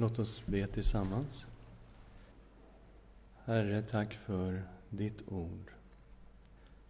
Låt oss be tillsammans. Herre, tack för ditt ord.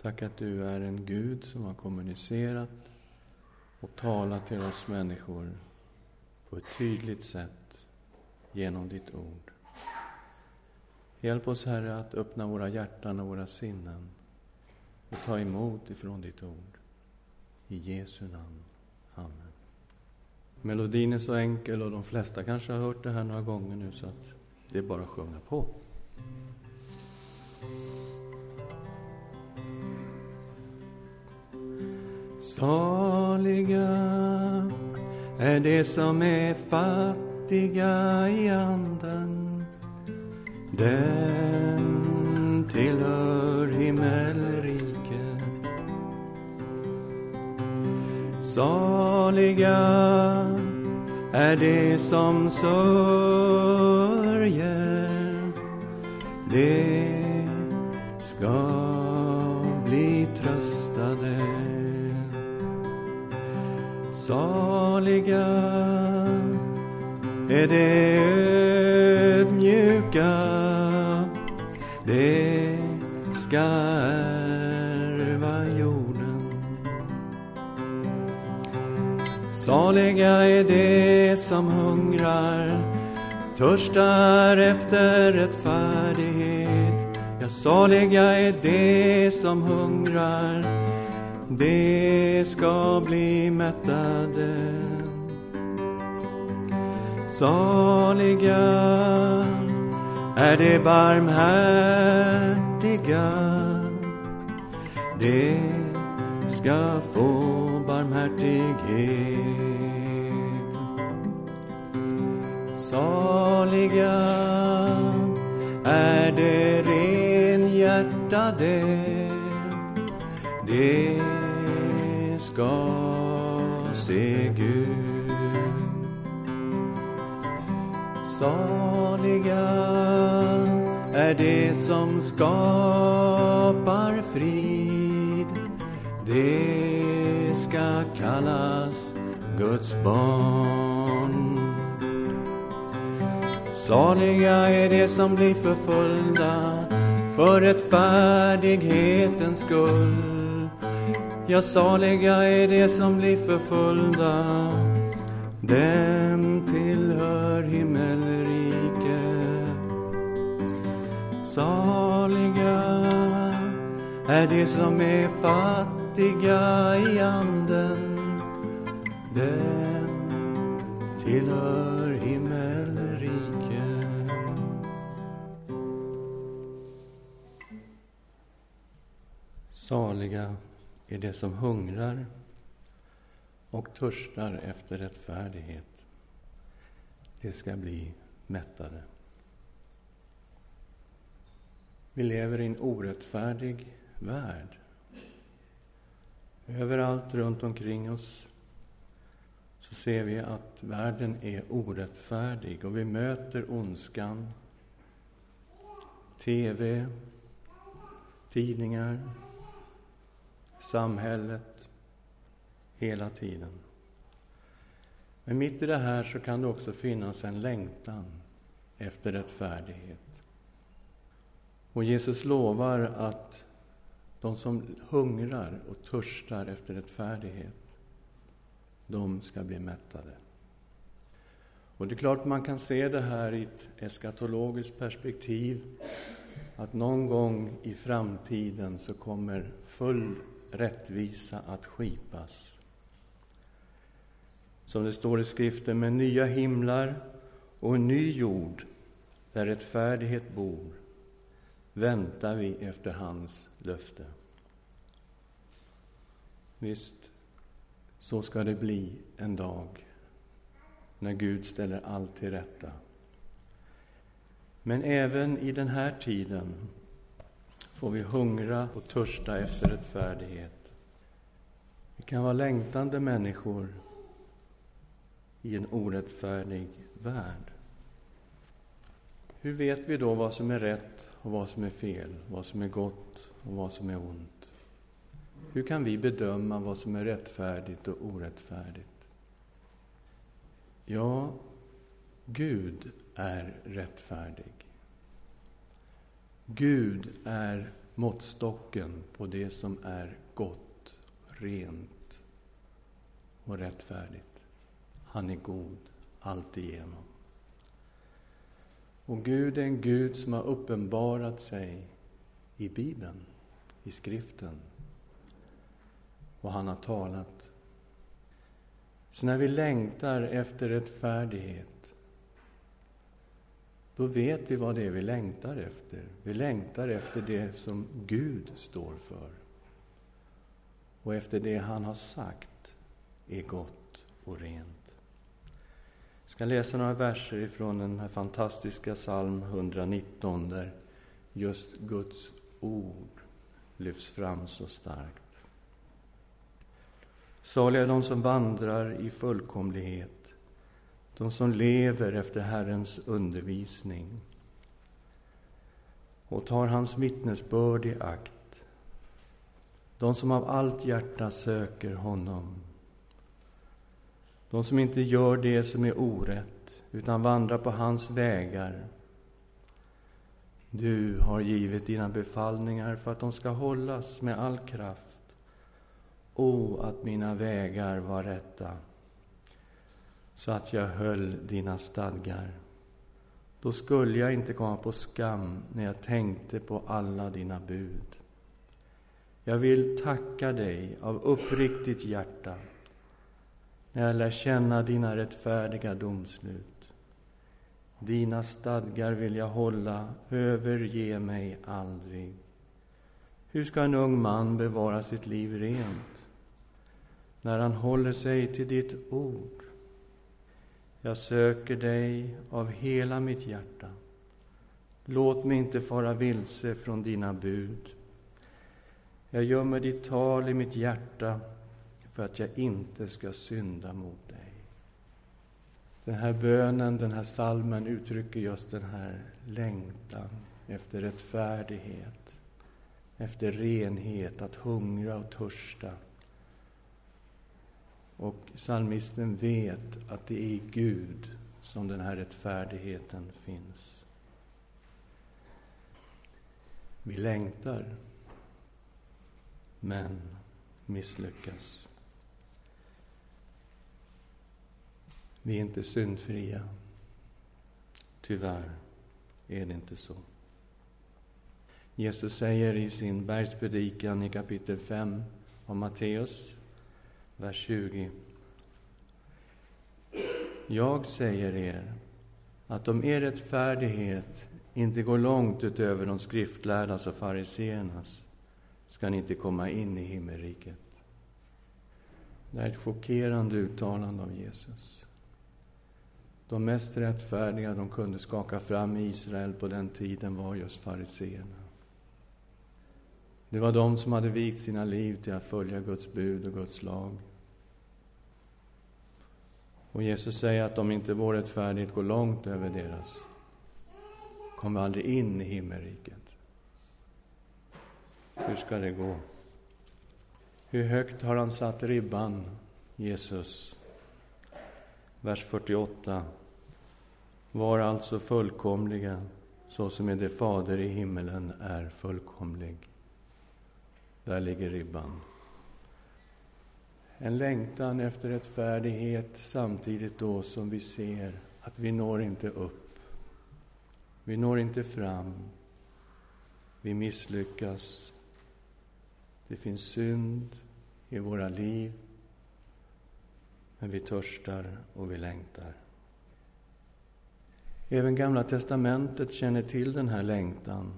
Tack att du är en Gud som har kommunicerat och talat till oss människor på ett tydligt sätt genom ditt ord. Hjälp oss, Herre, att öppna våra hjärtan och våra sinnen och ta emot ifrån ditt ord. I Jesu namn. Amen. Melodin är så enkel och de flesta kanske har hört det här några gånger nu så att det är bara att sjunga på. Saliga är de som är fattiga i anden. Den tillhör himmelen Saliga är de som sörjer. De ska bli tröstade. Saliga är de ödmjuka. De ska Saliga är de som hungrar, törstar efter rättfärdighet. Ja, saliga är de som hungrar, de ska bli mättade. Saliga är de barmhärtiga, de ska få barmhärtighet. Saliga är de renhjärtade, de ska se Gud. Saliga är de som skapar frid, det ska kallas Guds barn. Saliga är de som blir förföljda för rättfärdighetens skull. Ja, saliga är de som blir förföljda, dem tillhör himmelriket. Saliga är de som är fattiga i anden, den tillhör himmelriket. Saliga är de som hungrar och törstar efter rättfärdighet. De ska bli mättade. Vi lever i en orättfärdig värld. Överallt runt omkring oss så ser vi att världen är orättfärdig och vi möter ondskan. TV, tidningar, samhället, hela tiden. Men mitt i det här så kan det också finnas en längtan efter rättfärdighet. Och Jesus lovar att de som hungrar och törstar efter rättfärdighet, de ska bli mättade. Och det är klart man kan se det här i ett eskatologiskt perspektiv, att någon gång i framtiden så kommer full rättvisa att skipas. Som det står i skriften, med nya himlar och en ny jord där rättfärdighet bor, väntar vi efter hans löfte. Visst, så ska det bli en dag när Gud ställer allt till rätta. Men även i den här tiden får vi hungra och törsta efter rättfärdighet. Vi kan vara längtande människor i en orättfärdig värld. Hur vet vi då vad som är rätt och vad som är fel, vad som är gott och vad som är ont? Hur kan vi bedöma vad som är rättfärdigt och orättfärdigt? Ja, Gud är rättfärdig. Gud är måttstocken på det som är gott, rent och rättfärdigt. Han är god alltigenom. Och Gud är en Gud som har uppenbarat sig i Bibeln, i skriften. Och han har talat. Så när vi längtar efter rättfärdighet då vet vi vad det är vi längtar efter. Vi längtar efter det som Gud står för. Och efter det han har sagt är gott och rent. Jag ska läsa några verser ifrån den här fantastiska psalm 119 där just Guds ord lyfts fram så starkt. Saliga de som vandrar i fullkomlighet de som lever efter Herrens undervisning och tar hans vittnesbörd i akt. De som av allt hjärta söker honom. De som inte gör det som är orätt, utan vandrar på hans vägar. Du har givit dina befallningar för att de ska hållas med all kraft. O, att mina vägar var rätta så att jag höll dina stadgar. Då skulle jag inte komma på skam när jag tänkte på alla dina bud. Jag vill tacka dig av uppriktigt hjärta när jag lär känna dina rättfärdiga domslut. Dina stadgar vill jag hålla, överge mig aldrig. Hur ska en ung man bevara sitt liv rent när han håller sig till ditt ord? Jag söker dig av hela mitt hjärta. Låt mig inte fara vilse från dina bud. Jag gömmer ditt tal i mitt hjärta för att jag inte ska synda mot dig. Den här bönen, den här salmen uttrycker just den här längtan efter rättfärdighet, efter renhet, att hungra och törsta och psalmisten vet att det är i Gud som den här rättfärdigheten finns. Vi längtar, men misslyckas. Vi är inte syndfria. Tyvärr är det inte så. Jesus säger i sin bergspredikan i kapitel 5 av Matteus vers 20. Jag säger er att om er rättfärdighet inte går långt utöver de skriftlärdas och fariseernas ska ni inte komma in i himmelriket. Det är ett chockerande uttalande av Jesus. De mest rättfärdiga de kunde skaka fram i Israel på den tiden var just fariseerna. Det var de som hade vikt sina liv till att följa Guds bud och Guds lag. Och Jesus säger att om inte vår rättfärdighet går långt över deras, kommer vi aldrig in i himmelriket. Hur ska det gå? Hur högt har han satt ribban, Jesus? Vers 48. Var alltså fullkomliga, så som är det Fader i himmelen är fullkomlig. Där ligger ribban. En längtan efter rättfärdighet samtidigt då som vi ser att vi når inte upp. Vi når inte fram. Vi misslyckas. Det finns synd i våra liv. Men vi törstar och vi längtar. Även Gamla testamentet känner till den här längtan.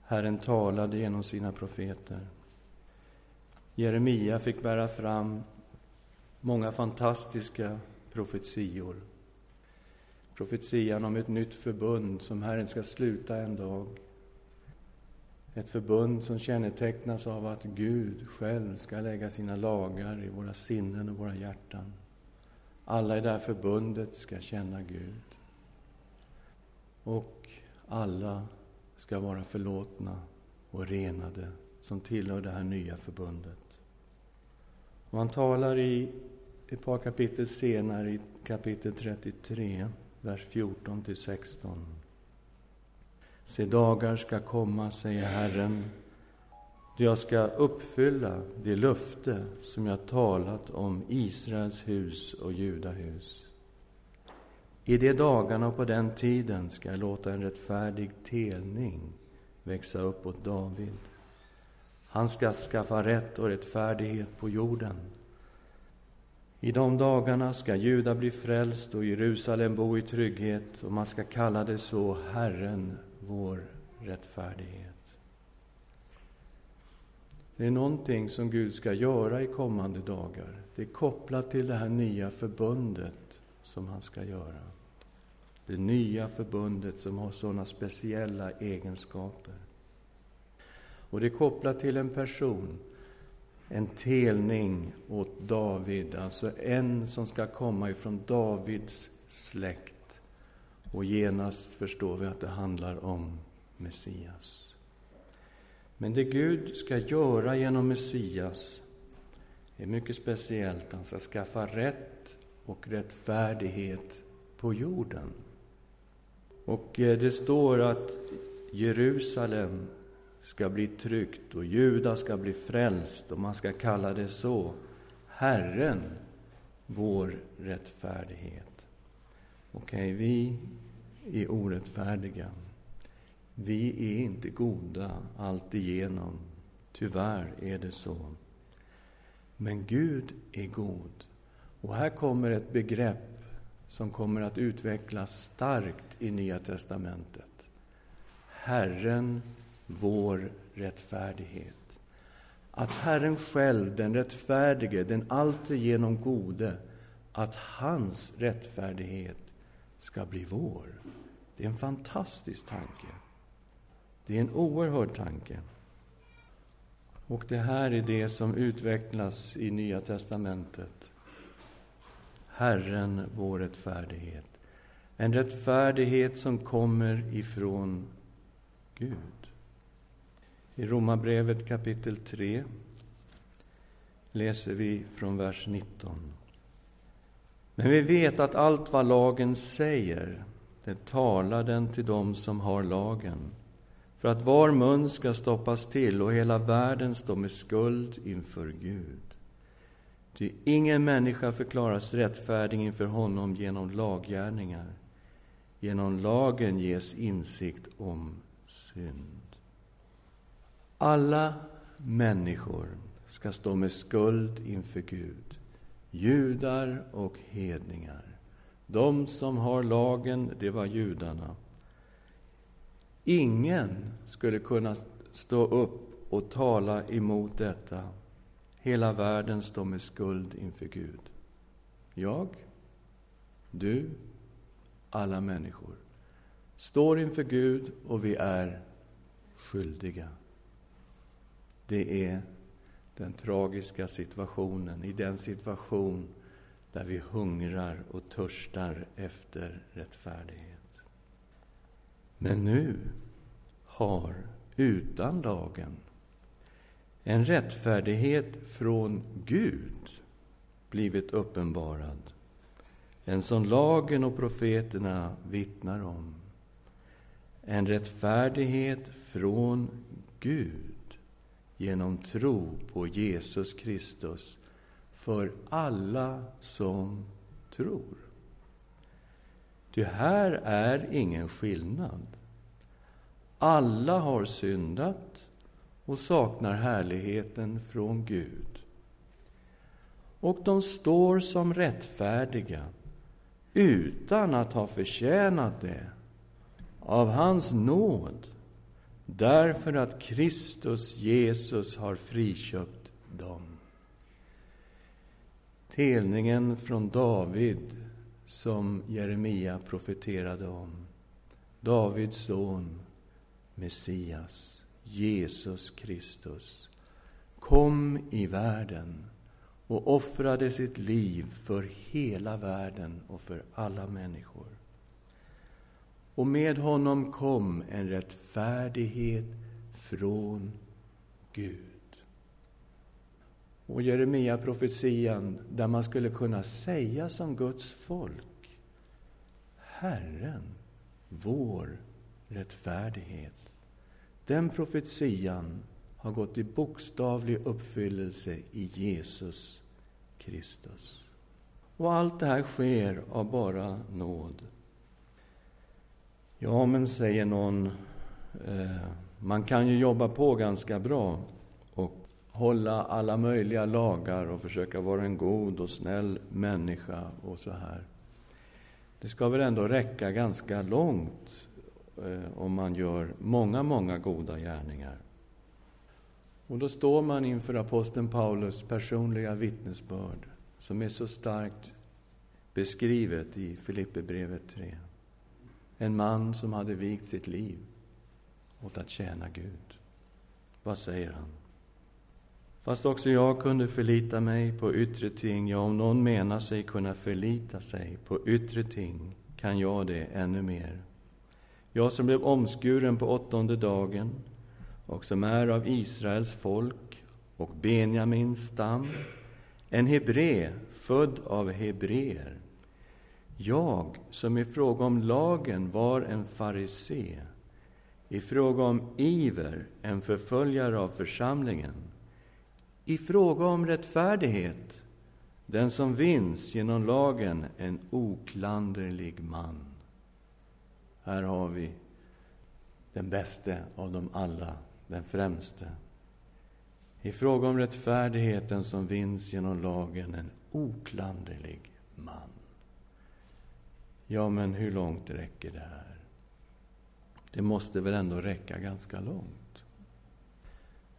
Herren talade genom sina profeter. Jeremia fick bära fram många fantastiska profetior. Profetian om ett nytt förbund som Herren ska sluta en dag. Ett förbund som kännetecknas av att Gud själv ska lägga sina lagar i våra sinnen och våra hjärtan. Alla i det här förbundet ska känna Gud. Och alla ska vara förlåtna och renade som tillhör det här nya förbundet. Och han talar i ett par kapitel senare, i kapitel 33, vers 14 till 16. Se, dagar ska komma, säger Herren, då jag ska uppfylla det löfte som jag talat om Israels hus och Judahus. I de dagarna och på den tiden ska jag låta en rättfärdig telning växa upp åt David. Han ska skaffa rätt och rättfärdighet på jorden. I de dagarna ska Juda bli frälst och Jerusalem bo i trygghet och man ska kalla det så, Herren, vår rättfärdighet. Det är någonting som Gud ska göra i kommande dagar. Det är kopplat till det här nya förbundet som han ska göra. Det nya förbundet som har sådana speciella egenskaper. Och det är kopplat till en person, en telning åt David, alltså en som ska komma ifrån Davids släkt. Och genast förstår vi att det handlar om Messias. Men det Gud ska göra genom Messias är mycket speciellt. Han ska skaffa rätt och rättfärdighet på jorden. Och eh, det står att Jerusalem ska bli tryggt och Juda ska bli frälst och man ska kalla det så. Herren, vår rättfärdighet. Okej, okay, vi är orättfärdiga. Vi är inte goda alltigenom. Tyvärr är det så. Men Gud är god. Och här kommer ett begrepp som kommer att utvecklas starkt i Nya testamentet. Herren, vår rättfärdighet. Att Herren själv, den rättfärdige, den alltigenom gode, att hans rättfärdighet ska bli vår. Det är en fantastisk tanke. Det är en oerhörd tanke. Och det här är det som utvecklas i Nya testamentet. Herren, vår rättfärdighet. En rättfärdighet som kommer ifrån Gud. I Romarbrevet kapitel 3 läser vi från vers 19. Men vi vet att allt vad lagen säger, det talar den till dem som har lagen för att var mun ska stoppas till och hela världen stå med skuld inför Gud. Ty ingen människa förklaras rättfärdig inför honom genom laggärningar. Genom lagen ges insikt om synd. Alla människor ska stå med skuld inför Gud, judar och hedningar. De som har lagen, det var judarna. Ingen skulle kunna stå upp och tala emot detta. Hela världen står med skuld inför Gud. Jag, du, alla människor står inför Gud och vi är skyldiga. Det är den tragiska situationen, i den situation där vi hungrar och törstar efter rättfärdighet. Men nu har, utan lagen, en rättfärdighet från Gud blivit uppenbarad, en som lagen och profeterna vittnar om. En rättfärdighet från Gud genom tro på Jesus Kristus för alla som tror. Ty här är ingen skillnad. Alla har syndat och saknar härligheten från Gud. Och de står som rättfärdiga utan att ha förtjänat det av hans nåd därför att Kristus Jesus har friköpt dem. Telningen från David som Jeremia profeterade om. Davids son, Messias, Jesus Kristus, kom i världen och offrade sitt liv för hela världen och för alla människor. Och med honom kom en rättfärdighet från Gud. och Jeremia profetian där man skulle kunna säga som Guds folk Herren, vår rättfärdighet. Den profetian har gått i bokstavlig uppfyllelse i Jesus Kristus. Och allt det här sker av bara nåd. Ja, men säger någon, eh, man kan ju jobba på ganska bra och hålla alla möjliga lagar och försöka vara en god och snäll människa och så här. Det ska väl ändå räcka ganska långt Eh, om man gör många, många goda gärningar. Och då står man inför aposteln Paulus personliga vittnesbörd som är så starkt beskrivet i Filipperbrevet 3. En man som hade vigt sitt liv åt att tjäna Gud. Vad säger han? Fast också jag kunde förlita mig på yttre ting, ja, om någon menar sig kunna förlita sig på yttre ting, kan jag det ännu mer. Jag som blev omskuren på åttonde dagen och som är av Israels folk och Benjamins stam, en hebré, född av hebreer. Jag, som i fråga om lagen var en farisé, i fråga om iver en förföljare av församlingen, i fråga om rättfärdighet den som vinns genom lagen en oklanderlig man. Här har vi den bäste av dem alla, den främste. I fråga om rättfärdigheten som vinns genom lagen en oklanderlig man. Ja, men hur långt räcker det här? Det måste väl ändå räcka ganska långt?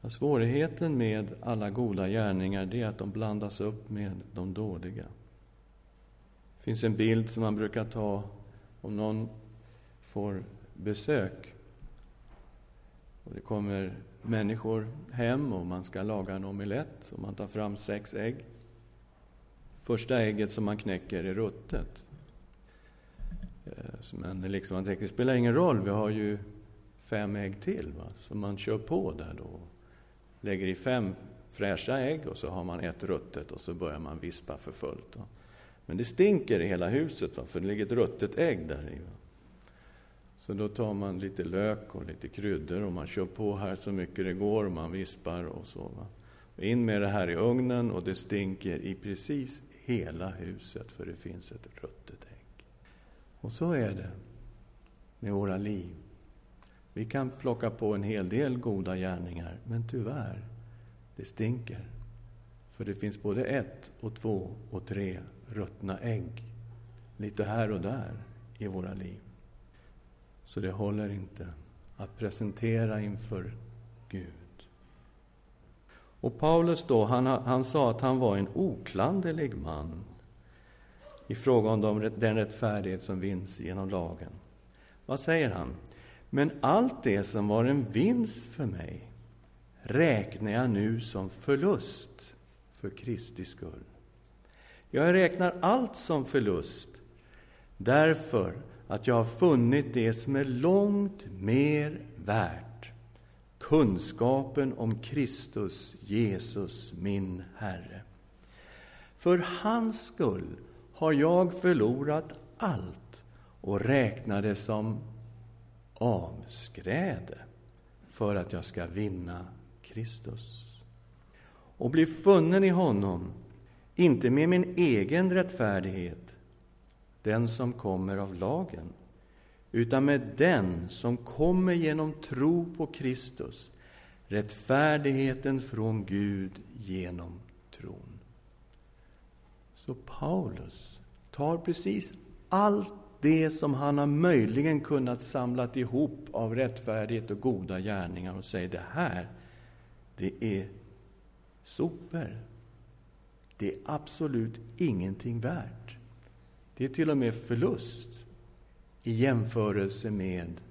Ja, svårigheten med alla goda gärningar det är att de blandas upp med de dåliga. Det finns en bild som man brukar ta om någon får besök. Och det kommer människor hem och man ska laga en omelett och man tar fram sex ägg. Första ägget som man knäcker är ruttet. Eh, men liksom, man tänker, det spelar ingen roll, vi har ju fem ägg till. Va? Så man kör på där då. Lägger i fem fräscha ägg och så har man ett ruttet och så börjar man vispa för fullt. Va? Men det stinker i hela huset, va? för det ligger ett ruttet ägg där i. Va? Så då tar man lite lök och lite kryddor och man kör på här så mycket det går och man vispar och så. Va? In med det här i ugnen och det stinker i precis hela huset för det finns ett ruttet ägg. Och så är det med våra liv. Vi kan plocka på en hel del goda gärningar, men tyvärr, det stinker. För det finns både ett och två och tre ruttna ägg, lite här och där i våra liv. Så det håller inte att presentera inför Gud. Och Paulus då, han, han sa att han var en oklanderlig man i fråga om de, den rättfärdighet som vinns genom lagen. Vad säger han? Men allt det som var en vinst för mig räknar jag nu som förlust för Kristi skull. Jag räknar allt som förlust därför att jag har funnit det som är långt mer värt kunskapen om Kristus, Jesus, min Herre. För hans skull har jag förlorat allt och räknar det som avskräde för att jag ska vinna Kristus och bli funnen i honom, inte med min egen rättfärdighet, den som kommer av lagen, utan med den som kommer genom tro på Kristus, rättfärdigheten från Gud genom tron. Så Paulus tar precis allt det som han har möjligen kunnat samla ihop av rättfärdighet och goda gärningar och säger det här, det är sopor. Det är absolut ingenting värt. Det är till och med förlust i jämförelse med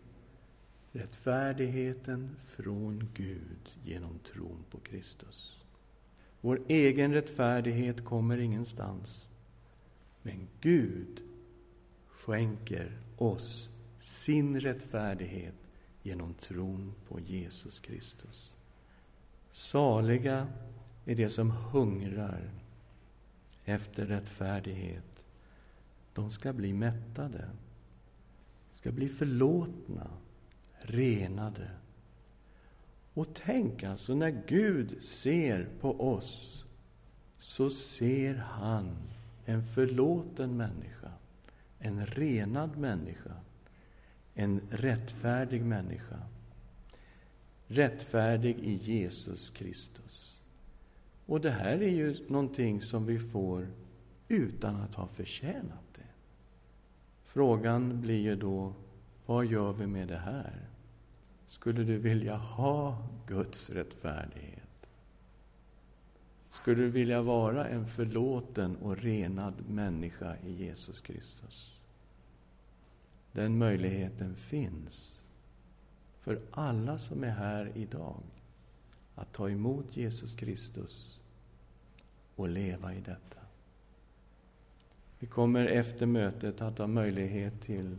rättfärdigheten från Gud genom tron på Kristus. Vår egen rättfärdighet kommer ingenstans. Men Gud skänker oss sin rättfärdighet genom tron på Jesus Kristus. Saliga är de som hungrar efter rättfärdighet. De ska bli mättade, ska bli förlåtna, renade. Och tänk alltså, när Gud ser på oss så ser han en förlåten människa, en renad människa, en rättfärdig människa. Rättfärdig i Jesus Kristus. Och det här är ju någonting som vi får utan att ha förtjänat det. Frågan blir ju då, vad gör vi med det här? Skulle du vilja ha Guds rättfärdighet? Skulle du vilja vara en förlåten och renad människa i Jesus Kristus? Den möjligheten finns för alla som är här idag att ta emot Jesus Kristus och leva i detta. Vi kommer efter mötet att ha möjlighet till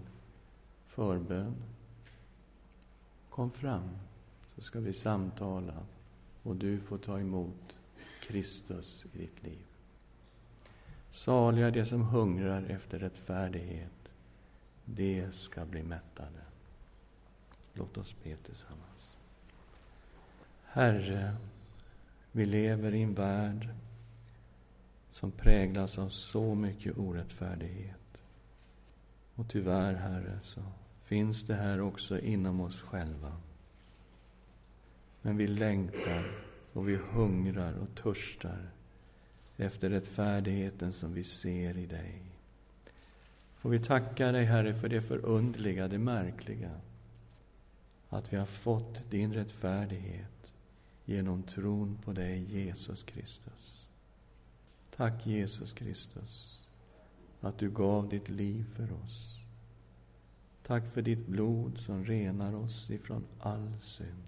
förbön. Kom fram, så ska vi samtala och du får ta emot Kristus i ditt liv. Saliga de som hungrar efter rättfärdighet, de ska bli mättade. Låt oss be tillsammans. Herre, vi lever i en värld som präglas av så mycket orättfärdighet. Och tyvärr, Herre, så finns det här också inom oss själva. Men vi längtar och vi hungrar och törstar efter rättfärdigheten som vi ser i dig. Och vi tackar dig, Herre, för det förundliga, det märkliga, att vi har fått din rättfärdighet genom tron på dig, Jesus Kristus. Tack, Jesus Kristus, att du gav ditt liv för oss. Tack för ditt blod som renar oss ifrån all synd.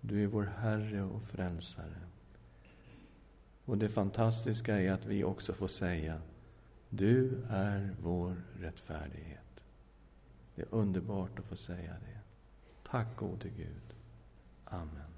Du är vår Herre och Frälsare. Och det fantastiska är att vi också får säga Du är vår rättfärdighet. Det är underbart att få säga det. Tack gode Gud. Amen.